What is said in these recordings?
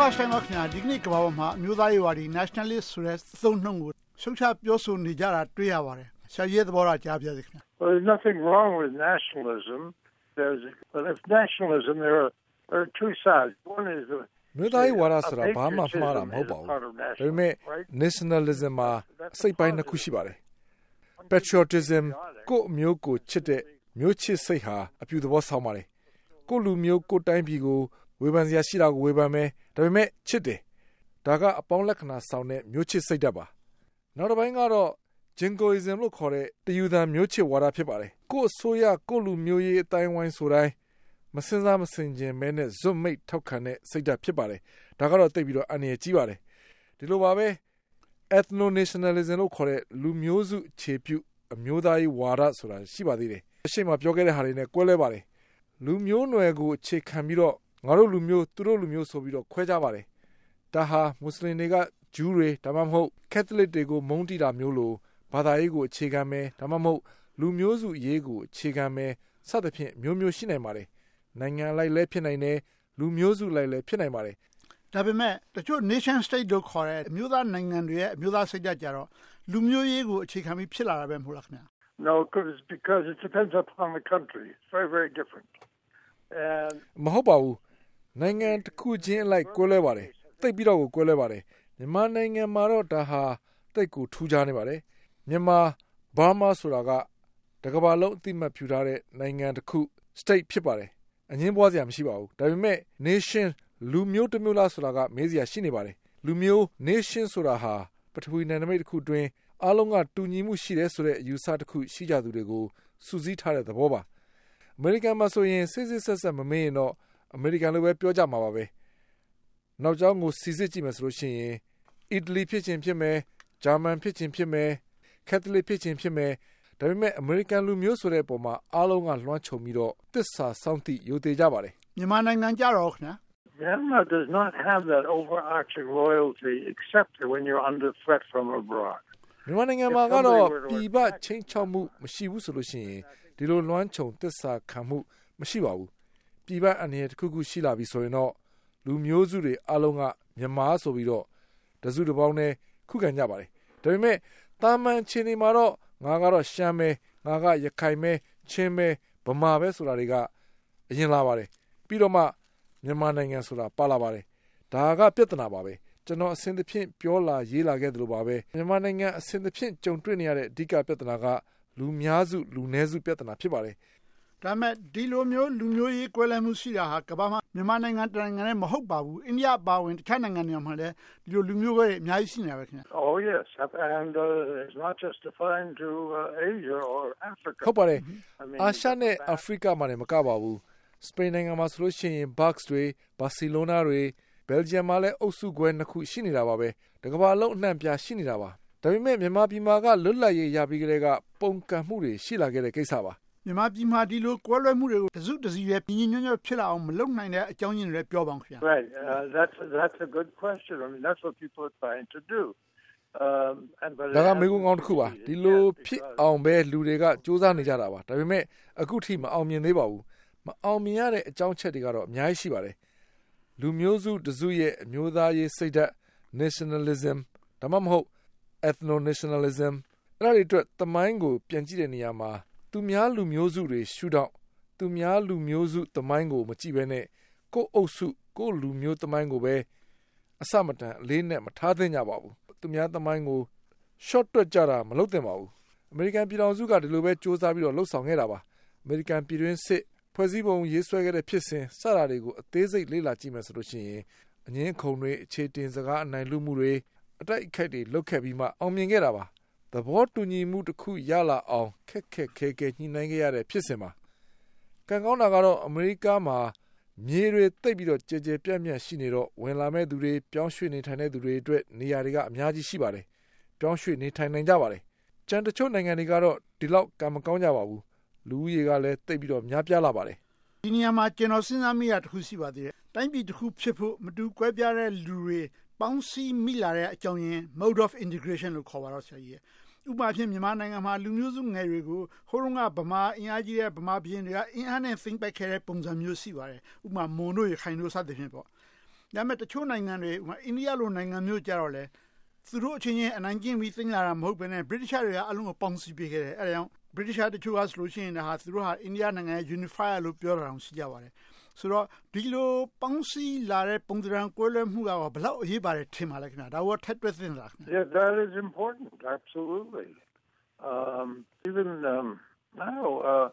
မဂဆိုင်ပါခင်ဗျာဒီကနေ့ကမ္ဘာပေါ်မှာအမျိုးသားရေးဝါဒီ nationalist ဆိုတဲ့သုံးနှုန်းကိုရှုတ်ချပြောဆိုနေကြတာတွေ့ရပါတယ်ဆရာကြီးသဘောထားကြားပြစေခင်ဗျာ Well, there's nothing wrong with nationalism. There's, but if nationalism, there are, there are two sides. One is the မြို့သားရေးဝါဒဆိုတာဘာမှမှားတာမဟုတ်ပါဘူးဒါပေမဲ့ nationalism မှာအစိတ်ပိုင်းနှစ်ခုရှိပါတယ် patriotism ကိုယ့်အမျိုးကိုချစ်တဲ့မျိုးချစ်စိတ်ဟာအပြုသဘောဆောင်ပါတယ်ကိုယ့်လူမျိုးကိုယ့်တိုင်းပြည်ကို ဝေဖန်စရာရှိတာကိုဝေဖန်မယ်ဒါပေမဲ့ချစ်တယ်ဒါကအပေါင်းလက္ခဏာဆောင်တဲ့မျိုးချစ်စိတ်ဓာတ်ပါနောက်တစ်ပိုင်းကတော့ jingoism လို့ခေါ်တဲ့တယူသန်မျိုးချစ်ဝါဒဖြစ်ပါတယ်ကိုယ့်အစိုးရကိုယ့်လူမျိုးရေးအတိုင်းဝိုင်းဆိုတိုင်းမစင်စားမစင်ကျင်မဲနဲ့ဇွတ်မိတ်ထောက်ခံတဲ့စိတ်ဓာတ်ဖြစ်ပါတယ်ဒါကတော့သိပြီးတော့အန္တရာယ်ကြီးပါတယ်ဒီလိုပါပဲ ethno nationalism လို့ခေါ်တဲ့လူမျိုးစုအခြေပြုအမျိုးသားရေးဝါဒဆိုတာရှိပါသေးတယ်အရှိမပြောခဲ့တဲ့ဟာတွေနဲ့ကွဲလဲပါတယ်လူမျိုးနွယ်ကိုအခြေခံပြီးတော့ ငါတို့လူမျိုးသူတို့လူမျိုးဆိုပြီးတော့ခွဲကြပါတယ်ဒါဟာမွတ်စလင်တွေကဂျူးတွေဒါမှမဟုတ်ကက်သလစ်တွေကိုမုန်းတိတာမျိုးလိုဘာသာရေးကိုအခြေခံမယ်ဒါမှမဟုတ်လူမျိုးစုရေးကိုအခြေခံမယ်စသဖြင့်မျိုးမျိုးရှိနိုင်ပါတယ်နိုင်ငံလိုက်လည်းဖြစ်နိုင်တယ်လူမျိုးစုလိုက်လည်းဖြစ်နိုင်ပါတယ်ဒါပေမဲ့တချို့ nation state တို့ခေါ်တဲ့အမျိုးသားနိုင်ငံတွေရဲ့အမျိုးသားစိတ်ဓာတ်ကြတော့လူမျိုးရေးကိုအခြေခံပြီးဖြစ်လာတာပဲမဟုတ်လားခင်ဗျာ no because because it depends upon the country it's very very different and မဟုတ်ပါဘူး နိုင်ငံတစ်ခုချင်းအလိုက်ကွဲလွဲပါတယ်တိတ်ပြီးတော့ကိုကွဲလွဲပါတယ်မြန်မာနိုင်ငံမှာတော့ဒါဟာတိတ်ကိုထူးခြားနေပါတယ်မြန်မာဘာမာဆိုတာကတကဘာလုံးအတိမတ်ဖြူထားတဲ့နိုင်ငံတစ်ခု state ဖြစ်ပါတယ်အငင်းပွားစရာမရှိပါဘူးဒါပေမဲ့ nation လူမျိုးတစ်မျိုးလားဆိုတာကမေးစရာရှိနေပါတယ်လူမျိုး nation ဆိုတာဟာပထဝီနယ်နိမိတ်တစ်ခုတွင်အားလုံးကတူညီမှုရှိတယ်ဆိုတဲ့အယူဆတစ်ခုရှိကြသူတွေကိုစူးစီးထားတဲ့သဘောပါအမေရိကန်မှာဆိုရင်စစ်စစ်ဆက်ဆက်မမေးရင်တော့ အမေရိကန်လိုပဲပြောကြမှာပါပဲနောက်ကျောင်းကိုစီစစ်ကြည့်မယ်ဆိုလို့ရှိရင်အီတလီဖြစ်ခြင်းဖြစ်မယ်ဂျာမန်ဖြစ်ခြင်းဖြစ်မယ်ကက်သလစ်ဖြစ်ခြင်းဖြစ်မယ်ဒါပေမဲ့အမေရိကန်လူမျိုးဆိုတဲ့အပေါ်မှာအားလုံးကလွှမ်းခြုံပြီးတော့တစ္ဆာစောင့်တိယိုသေးကြပါတယ်မြန်မာနိုင်ငံကြတော့ခင်ဗျာ Myanmar does not have that overarching loyalty except when you're under threat from abroad. မြန်မာနိုင်ငံမှာကတော့ပြည်ပချင်းချောက်မှုမရှိဘူးဆိုလို့ရှိရင်ဒီလိုလွှမ်းခြုံသစ္စာခံမှုမရှိပါဘူး ပြည်ပအနေနဲ့တစ်ခုခုရှိလာပြီဆိုရင်တော့လူမျိုးစုတွေအလုံးကမြန်မာဆိုပြီးတော့တစုတစ်ပေါင်းနဲ့ခုခံကြပါတယ်ဒါပေမဲ့တာမန်ချင်းတွေမှာတော့ငါကတော့ရှမ်းပဲငါကရခိုင်ပဲချင်းပဲဗမာပဲဆိုတာတွေကအရင်လာပါတယ်ပြီးတော့မှမြန်မာနိုင်ငံဆိုတာပါလာပါတယ်ဒါကပြဿနာပါပဲကျွန်တော်အစဉ်သဖြင့်ပြောလာရေးလာခဲ့သလိုပါပဲမြန်မာနိုင်ငံအစဉ်သဖြင့်ကြုံတွေ့နေရတဲ့အဓိကပြဿနာကလူများစုလူနည်းစုပြဿနာဖြစ်ပါတယ် ဒါမဲ့ ဒီလိုမျိုး လူမျိုးရေးကွဲလွဲမှုရှိတာဟာ ကမ္ဘာမှာ မြန်မာနိုင်ငံတနိုင်ငံနဲ့မဟုတ်ပါဘူး အိန္ဒိယပါဝင် တခြားနိုင်ငံတွေမှာလည်း ဒီလိုလူမျိုးတွေ အများကြီး ရှိနေတာပဲခင်ဗျ Oh yes and uh, it's not just defined to uh, Asia or Africa ဟုတ်ပါတယ် အာရှနဲ့ အာဖရိကမှာလည်းမကပါဘူး စပိန်နိုင်ငံမှာဆိုလို့ရှိရင် Bucks တွေ ဘာစီလိုနာတွေ ဘယ်လ်ဂျီယံမှာလည်း အုပ်စုခွဲနှစ်ခု ရှိနေတာပါပဲ တကမ္ဘာလုံး အနှံ့ပြရှိနေတာပါ ဒါပေမဲ့ မြန်မာပြည်မှာက လွတ်လပ်ရေး ရပြီးကလေးက ပုံကံမှုတွေ ရှိလာခဲ့တဲ့ကိစ္စပါ မြန်မာပြည်မှာ ဒီလိုကွဲလွဲမှုတွေကို တစုတစည်းပဲပြင်းညွှန်းညွှန်းဖြစ်လာအောင် မလုပ်နိုင်တဲ့ အကြောင်းရင်းတွေပြောပါအောင်ခင်ဗျာ Right uh, that's that's a good question I mean that's what people are trying to do um and but ဒါက မေကုန်းကောင်းတစ်ခုပါ ဒီလိုဖြစ်အောင်ပဲ လူတွေကစူးစမ်းနေကြတာပါ ဒါပေမဲ့ အခုထိ မအောင်မြင်သေးပါဘူး မအောင်မြင်ရတဲ့ အကြောင်းချက်တွေကတော့ အများကြီး ရှိပါတယ် လူမျိုးစုတစုရဲ့ အမျိုးသားရေးစိတ်ဓာတ် nationalism ဒါမှမဟုတ် ethno nationalism အဲ့ဒါတွေအတွက် သမိုင်းကို ပြန်ကြည့်တဲ့နေရာမှာ သူများလူမျိုးစုတွေရှုထောင့်သူများလူမျိုးစုသမိုင်းကိုမကြည့်ဘဲနဲ့ကိုယ်အုပ်စုကိုယ်လူမျိုးသမိုင်းကိုပဲအစမတန်အလေးနဲ့မထားသင့်ကြပါဘူးသူများသမိုင်းကို short တွက်ကြတာမလုပ်သင့်ပါဘူးအမေရိကန်ပြည်ထောင်စုကဒီလိုပဲစ조사ပြီးတော့လှုပ်ဆောင်ခဲ့တာပါအမေရိကန်ပြည်တွင်းစစ်ဖွဲ့စည်းပုံရေးဆွဲခဲ့တဲ့ဖြစ်စဉ်စတာတွေကိုအသေးစိတ်လေ့လာကြည့်မယ်ဆိုလို့ရှိရင်အငင်းခုံတွေအခြေတင်စကားအနိုင်လူမှုတွေအတိုက်အခိုက်တွေလုတ်ခဲ့ပြီးမှအောင်မြင်ခဲ့တာပါ သဘောတူညီမှုတစ်ခုရလာအောင်ခက်ခက်ခဲခဲညှိနှိုင်းခဲ့ရတဲ့ဖြစ်စဉ်ပါကံကောင်းတာကတော့အမေရိကမှာမြေတွေတိတ်ပြီးတော့ကြဲကြဲပြန့်ပြန့်ရှိနေတော့ဝင်လာမဲ့သူတွေပြောင်းရွှေ့နေထိုင်တဲ့သူတွေအတွက်နေရာတွေကအများကြီးရှိပါတယ်ပြောင်းရွှေ့နေထိုင်နိုင်ကြပါတယ်ကျန်တချို့နိုင်ငံတွေကတော့ဒီလောက်ကံမကောင်းကြပါဘူးလူဦးရေကလည်းတိတ်ပြီးတော့များပြားလာပါတယ်ဒီနေရာမှာကျွန်တော်စဉ်းစားမိတာတစ်ခုရှိပါသေးတယ်တိုင်းပြည်တစ်ခုဖြစ်ဖို့မတူကွဲပြားတဲ့လူတွေပေါင်းစည်းမိလာတဲ့အကြောင်းရင်း mode of integration လို့ခေါ်ပါတော့ဆရာကြီး ဥပမာဖြင့် မြန်မာနိုင်ငံမှာ လူမျိုးစုငယ်တွေကို ဟိုတုန်းက ဗမာအင်အားကြီးတဲ့ ဗမာပြည်တွေက အင်အားနဲ့ think back ခဲ့တဲ့ ပုံစံမျိုး ရှိပါတယ် ဥပမာ မွန်တို့ရခိုင်တို့ စသဖြင့်ပေါ့ ဒါပေမဲ့ တချို့နိုင်ငံတွေအိန္ဒိယလို နိုင်ငံမျိုးကြတော့လေသူတို့အချင်းချင်း အနိုင်ကျင့်ပြီး သိမ်းလာတာ မဟုတ်ဘဲနဲ့ British တွေကအလုံးကို ပေါင်းစည်းပေးခဲ့တယ် အဲဒါကြောင့် British တချို့ကဆိုလို့ရှိရင် ဒါဟာ သူတို့ဟာ အိန္ဒိယနိုင်ငံရဲ့ unifier လို့ ပြောတာအောင် ရှိကြပါတယ် ဆိုတော့ဒီလိုပေါင်းစည်းလာတဲ့ပုံသဏ္ဍာန်ကွဲလွဲမှုကဘယ်လောက်အရေးပါတယ်ထင်ပါလဲခင်ဗျာဒါကထက်တွက်သင့်လားခင်ဗျာ Yeah that is important absolutely um even um now uh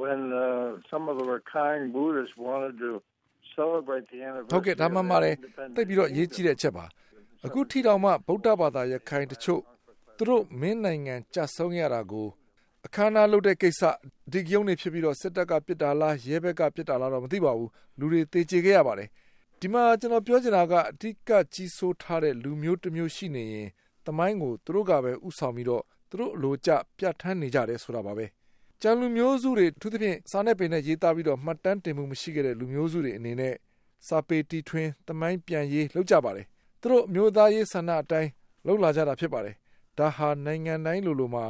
when uh, some of the Rakhine Buddhists wanted to celebrate the anniversary ဟုတ်ကဲ့ဒါမှမှလည်းတိတ်ပြီးတော့ရေးကြည့်တဲ့အချက်ပါအခုထိတောင်မှဗုဒ္ဓဘာသာရခိုင်တချို့သူတို့မင်းနိုင်ငံကြဆုံးရတာကို အခမ်းအနားလုပ်တဲ့ကိစ္စဒီကြုံနေဖြစ်ပြီးတော့စစ်တပ်ကပြစ်တာလားရဲဘက်ကပြစ်တာလားတော့မသိပါဘူးလူတွေတေချေခဲ့ရပါတယ်ဒီမှာကျွန်တော်ပြောချင်တာကအဓိကကြီးစိုးထားတဲ့လူမျိုးတစ်မျိုးရှိနေရင်တမိုင်းကိုသူတို့ကပဲဥဆောင်ပြီးတော့သူတို့အလိုကျပြတ်ထန်းနေကြတယ်ဆိုတာပါပဲကျန်လူမျိုးစုတွေသူသဖြင့်စာနဲ့ပင်နဲ့ရေးသားပြီးတော့မှတ်တမ်းတင်မှုမရှိခဲ့တဲ့လူမျိုးစုတွေအနေနဲ့စာပေတီထွင်တမိုင်းပြန်ရေးလုပ်ကြပါတယ်သူတို့မျိုးသားရေးဆန္ဒအတိုင်းလှုပ်လာကြတာဖြစ်ပါတယ်ဒါဟာနိုင်ငံတိုင်းလိုလိုမှာ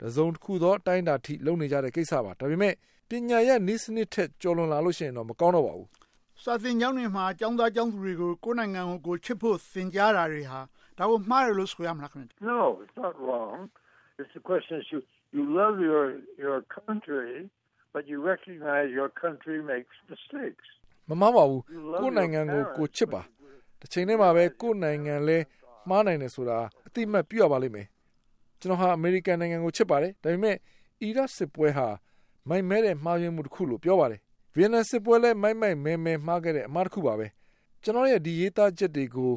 တစုံတစ်ခုသောအတိုင်းတာထိလုံနေကြတဲ့ကိစ္စပါဒါပေမဲ့ပညာရဲ့နည်းစနစ်ထက်ကျော်လွန်လာလို့ရှိရင်တော့မကောင်းတော့ပါဘူးစာသင်ကျောင်းတွေမှာကျောင်းသားကျောင်းသူတွေကိုကိုယ်နိုင်ငံကိုကိုချစ်ဖို့သင်ကြားတာတွေဟာဒါကိုမှားတယ်လို့ဆိုရမလားခင်ဗျ No it's not wrong it's the question is you you love your your country but you recognize your country makes mistakes မမှားပါဘူးကိုယ်နိုင်ငံကိုကိုချစ်ပါတစ်ချိန်တည်းမှာပဲကိုယ်နိုင်ငံလဲမှားနိုင်တယ်ဆိုတာအတိအမှတ်ပြုရပါလိမ့်မယ် ကျွန်တော်ဟာအမေရိကန်နိုင်ငံကိုချစ်ပါတယ်ဒါပေမဲ့အီရတ်စစ်ပွဲဟာမိုက်မဲတဲ့မှားယွင်းမှုတစ်ခုလို့ပြောပါတယ်ဗီယက်နမ်စစ်ပွဲလဲမိုက်မိုက်မဲမဲမှားခဲ့တဲ့အမှားတစ်ခုပါပဲကျွန်တော်ရဲ့ဒီရေးသားချက်တွေကို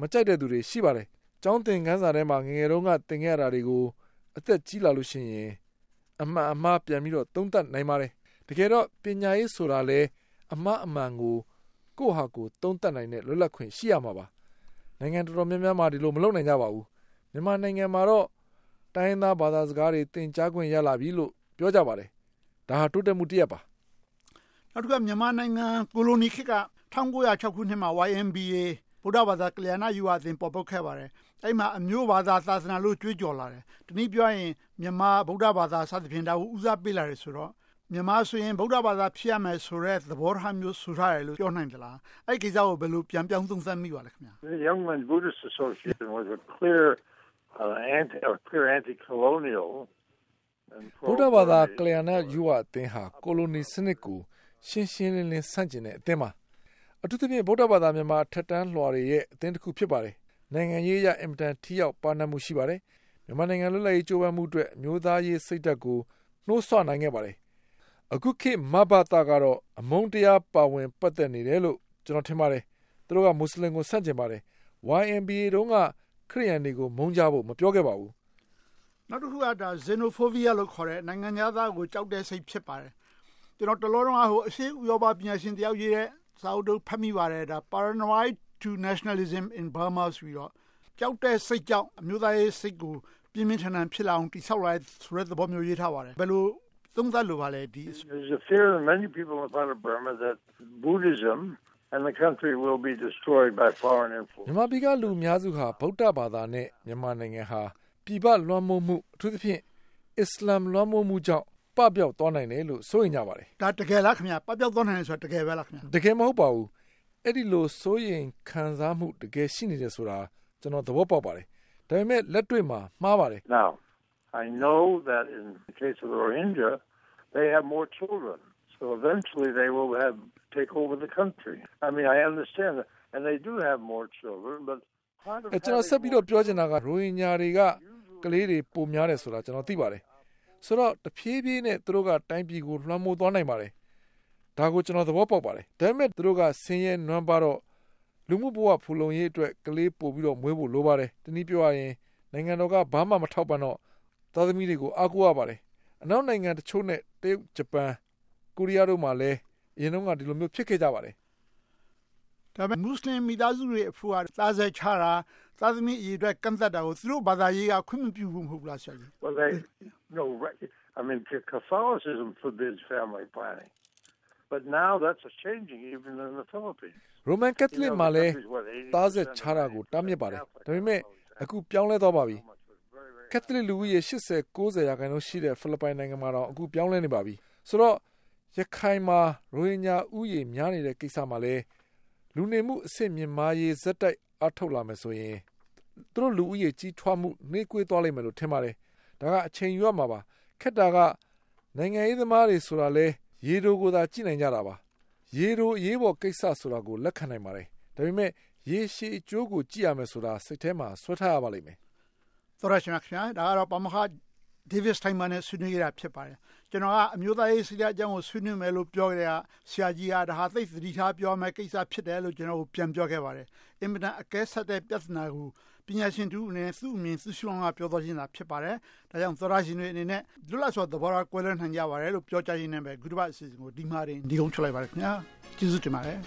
မကြိုက်တဲ့သူတွေရှိပါတယ်ကျောင်းသင်ခန်းစာထဲမှာငငယ်တုန်းကသင်ခဲ့ရတာတွေကိုအသက်ကြီးလာလို့ရှိရင်အမှန်အမှားပြန်ပြီးတော့သုံးသပ်နိုင်ပါတယ်တကယ်တော့ပညာရေးဆိုတာလဲအမှားအမှန်ကိုကိုယ့်ဟာကိုယ်သုံးသပ်နိုင်တဲ့လွတ်လပ်ခွင့်ရှိရမှာပါနိုင်ငံတော်တော်များများမှာဒီလိုမလုပ်နိုင်ကြပါဘူးမြန်မာနိုင်ငံမှာတော့ တိုင်းသားဘာသာစကားတွေသင်ကြားခွင့်ရလာပြီလို့ပြောကြပါတယ်ဒါဟာတိုးတက်မှုတစ်ရပ်ပါနောက်တစ်ခါမြန်မာနိုင်ငံကိုလိုနီခေတ်က1906ခုနှစ်မှာ YMBA ဗုဒ္ဓဘာသာကလျာဏယူဝအသင်ပေါ်ပေါက်ခဲ့ပါတယ်အဲ့မှာအမျိုးဘာသာသာသနာလို့ကြွေးကြော်လာတယ်ဒီနည်းပြောရင်မြန်မာဗုဒ္ဓဘာသာစသဖြင့်ဒါကိုဦးစားပေးလာတယ်ဆိုတော့မြန်မာဆိုရင်ဗုဒ္ဓဘာသာဖြစ်ရမယ်ဆိုတဲ့သဘောထားမျိုးဆိုထားတယ်လို့ပြောနိုင်သလားအဲ့ကိစ္စကိုဘယ်လိုပြန်ပြောင်းသုံးသပ်မိပါလဲခင်ဗျာ The Young Men Buddhist Association was a clear uh, anti or clear anti-colonial ဗုဒ္ဓဘာသာကလျာဏယူဝအသင်းဟာကိုလိုနီစနစ်ကိုရှင်းရှင်းလင်းလင်းဆန့်ကျင်တဲ့အသင်းပါအထူးသဖြင့်ဗုဒ္ဓဘာသာမြန်မာထက်တန်းလွှာတွေရဲ့အသင်းတစ်ခုဖြစ်ပါတယ်နိုင်ငံရေးရအင်မတန်ထိရောက်ပါနမှုရှိပါတယ်မြန်မာနိုင်ငံလွတ်လပ်ရေးကြိုးပမ်းမှုအတွက်မျိုးသားရေးစိတ်ဓာတ်ကိုနှိုးဆွနိုင်ခဲ့ပါတယ်အခုခေတ်မဘာတာကတော့အမုန်းတရားပါဝင်ပတ်သက်နေတယ်လို့ကျွန်တော်ထင်ပါတယ်သူတို့ကမွတ်စလင်ကိုဆန့်ကျင်ပါတယ် YMBA တုန်းက ခရိယန်တွေကိုမုန်းကြဖို့မပြောခဲ့ပါဘူးနောက်တစ်ခုကဒါ xenophobia လို့ခေါ်တဲ့နိုင်ငံသားကိုကြောက်တဲ့စိတ်ဖြစ်ပါတယ်ကျွန်တော်တလောတော့ဟိုအရှိဥရောပပညာရှင်တယောက်ရေးတဲ့စာအုပ်တို့ဖတ်မိပါတယ်ဒါ paranoid to nationalism in Burma ဆိုပြီးတော့ကြောက်တဲ့စိတ်ကြောင့်အမျိုးသားရေးစိတ်ကိုပြင်းပြင်းထန်ထန်ဖြစ်လာအောင်တိဆောက်လာဆိုတဲ့သဘောမျိုးရေးထားပါတယ်ဘယ်လိုသုံးသပ်လိုပါလဲဒီ There's a fear in many people in part of Burma that Buddhism and the country will be destroyed by foreign influence မြန်မာပြည်ကလူအများစုဟာဗုဒ္ဓဘာသာနဲ့မြန်မာနိုင်ငံဟာပြည်ပလွှမ်းမိုးမှုအထူးသဖြင့်အစ္စလာမ်လွှမ်းမိုးမှုကြောင့်ပပျောက်သွားနိုင်တယ်လို့ဆိုရင်ကြပါတယ်ဒါတကယ်လားခင်ဗျာပပျောက်သွားနိုင်တယ်ဆိုတာတကယ်ပဲလားခင်ဗျာတကယ်မဟုတ်ပါဘူးအဲ့ဒီလိုစိုးရင်ခံစားမှုတကယ်ရှိနေတယ်ဆိုတာကျွန်တော်သဘောပေါက်ပါတယ်ဒါပေမဲ့လက်တွေ့မှာမှားပါတယ် Now I know that in the case of the Rohingya they have more children so eventually they will have take over the country I mean I understand that and they do have more children but အဲကျွန်တော်ဆက်ပြီးတော့ပြောချင်တာကရိုဟင်ဂျာတွေကကလေးတွေပုံများတယ်ဆိုတာကျွန်တော်သိပါတယ်ဆိုတော့တဖြည်းဖြည်းနဲ့သူတို့ကတိုင်းပြည်ကိုလွှမ်းမိုးသွားနိုင်ပါတယ်ဒါကိုကျွန်တော်သဘောပေါက်ပါတယ်ဒါပေမဲ့သူတို့ကဆင်းရဲနွမ်းပါတော့လူမှုဘဝဖူလုံရေးအတွက်ကလေးပို့ပြီးတော့မွေးဖို့လိုပါတယ်တနည်းပြောရရင်နိုင်ငံတော်ကဘာမှမထောက်ပံ့တော့သားသမီးတွေကိုအားကိုးရပါတယ်အနောက်နိုင်ငံတချို့နဲ့တရုတ်ဂျပန် ကိုရီးယားတို့မှလည်းအရင်တုန်းကဒီလိုမျိုးဖြစ်ခဲ့ကြပါတယ်ဒါပေမဲ့မွတ်စလင်မိသားစုတွေအဖို့ကသားဆက်ချတာသားသမီးအရေးအတွက်ကန့်သက်တာကိုသူတို့ဘာသာရေးကခွင့်မပြုဘူးမဟုတ်လားဆရာကြီး Well they no I mean Catholicism forbids family planning but now that's changing even in the Philippines Roman Catholic မှာလည်းသားဆက်ချတာကိုတားမြစ်ပါတယ်ဒါပေမဲ့အခုပြောင်းလဲသွားပါပြီ Catholic လူဦးရေ80 90ရာခိုင်နှုန်းရှိတဲ့ဖိလစ်ပိုင်နိုင်ငံမှာတော့အခုပြောင်းလဲနေပါပြီဆိုတော့ ရခိုင်မှာရိုဟင်ဂျာဥယေများနေတဲ့ကိစ္စမှာလည်းလူလူနေမှုအဆင့်မြင့်မားရေးဇက်တိုက်အထုတ်လာမယ်ဆိုရင်သူတို့လူဦးရေကြီးထွားမှုနှေးကွေးသွားလိမ့်မယ်လို့ထင်ပါတယ်ဒါကအချိန်ယူရမှာပါခက်တာကနိုင်ငံရေးသမားတွေဆိုတာလဲရေတိုကိုသာကြည့်နိုင်ကြတာပါရေတိုအရေးပေါ်ကိစ္စဆိုတာကိုလက်ခံနိုင်ပါတယ်ဒါပေမဲ့ရေရှည်အကျိုးကိုကြည့်ရမယ်ဆိုတာစိတ်ထဲမှာဆွဲထားရပါလိမ့်မယ်သောရရှင်ခင်ဗျာဒါကတော့ပမခ David Steinman နဲ့ဆွေးနွေးကြတာဖြစ်ပါတယ်ကျွန်တော်ကအမျိုးသားရေးစရာအကြောင်းကိုဆွေးနွေးမယ်လို့ပြောကြတဲ့ဆရာကြီးကဒါဟာသိသတိထားပြောမယ်ကိစ္စဖြစ်တယ်လို့ကျွန်တော်ပြန်ပြောခဲ့ပါတယ်အင်မတန်အကဲဆက်တဲ့ပြဿနာကိုပညာရှင်တူအနေနဲ့သူ့အမြင်သူ့ရှုံးကပြောတော်ခြင်းသာဖြစ်ပါတယ်ဒါကြောင့်သောရရှင်တွေအနေနဲ့လွတ်လပ်စွာသဘောထားကွဲလွဲနိုင်ကြပါတယ်လို့ပြောကြရင်းနဲ့ပဲဂုတ္တဘအစီအစဉ်ကိုဒီမှာတင်ဒီကုန်းချလိုက်ပါတယ်ခင်ဗျာကျေးဇူးတင်ပါတယ်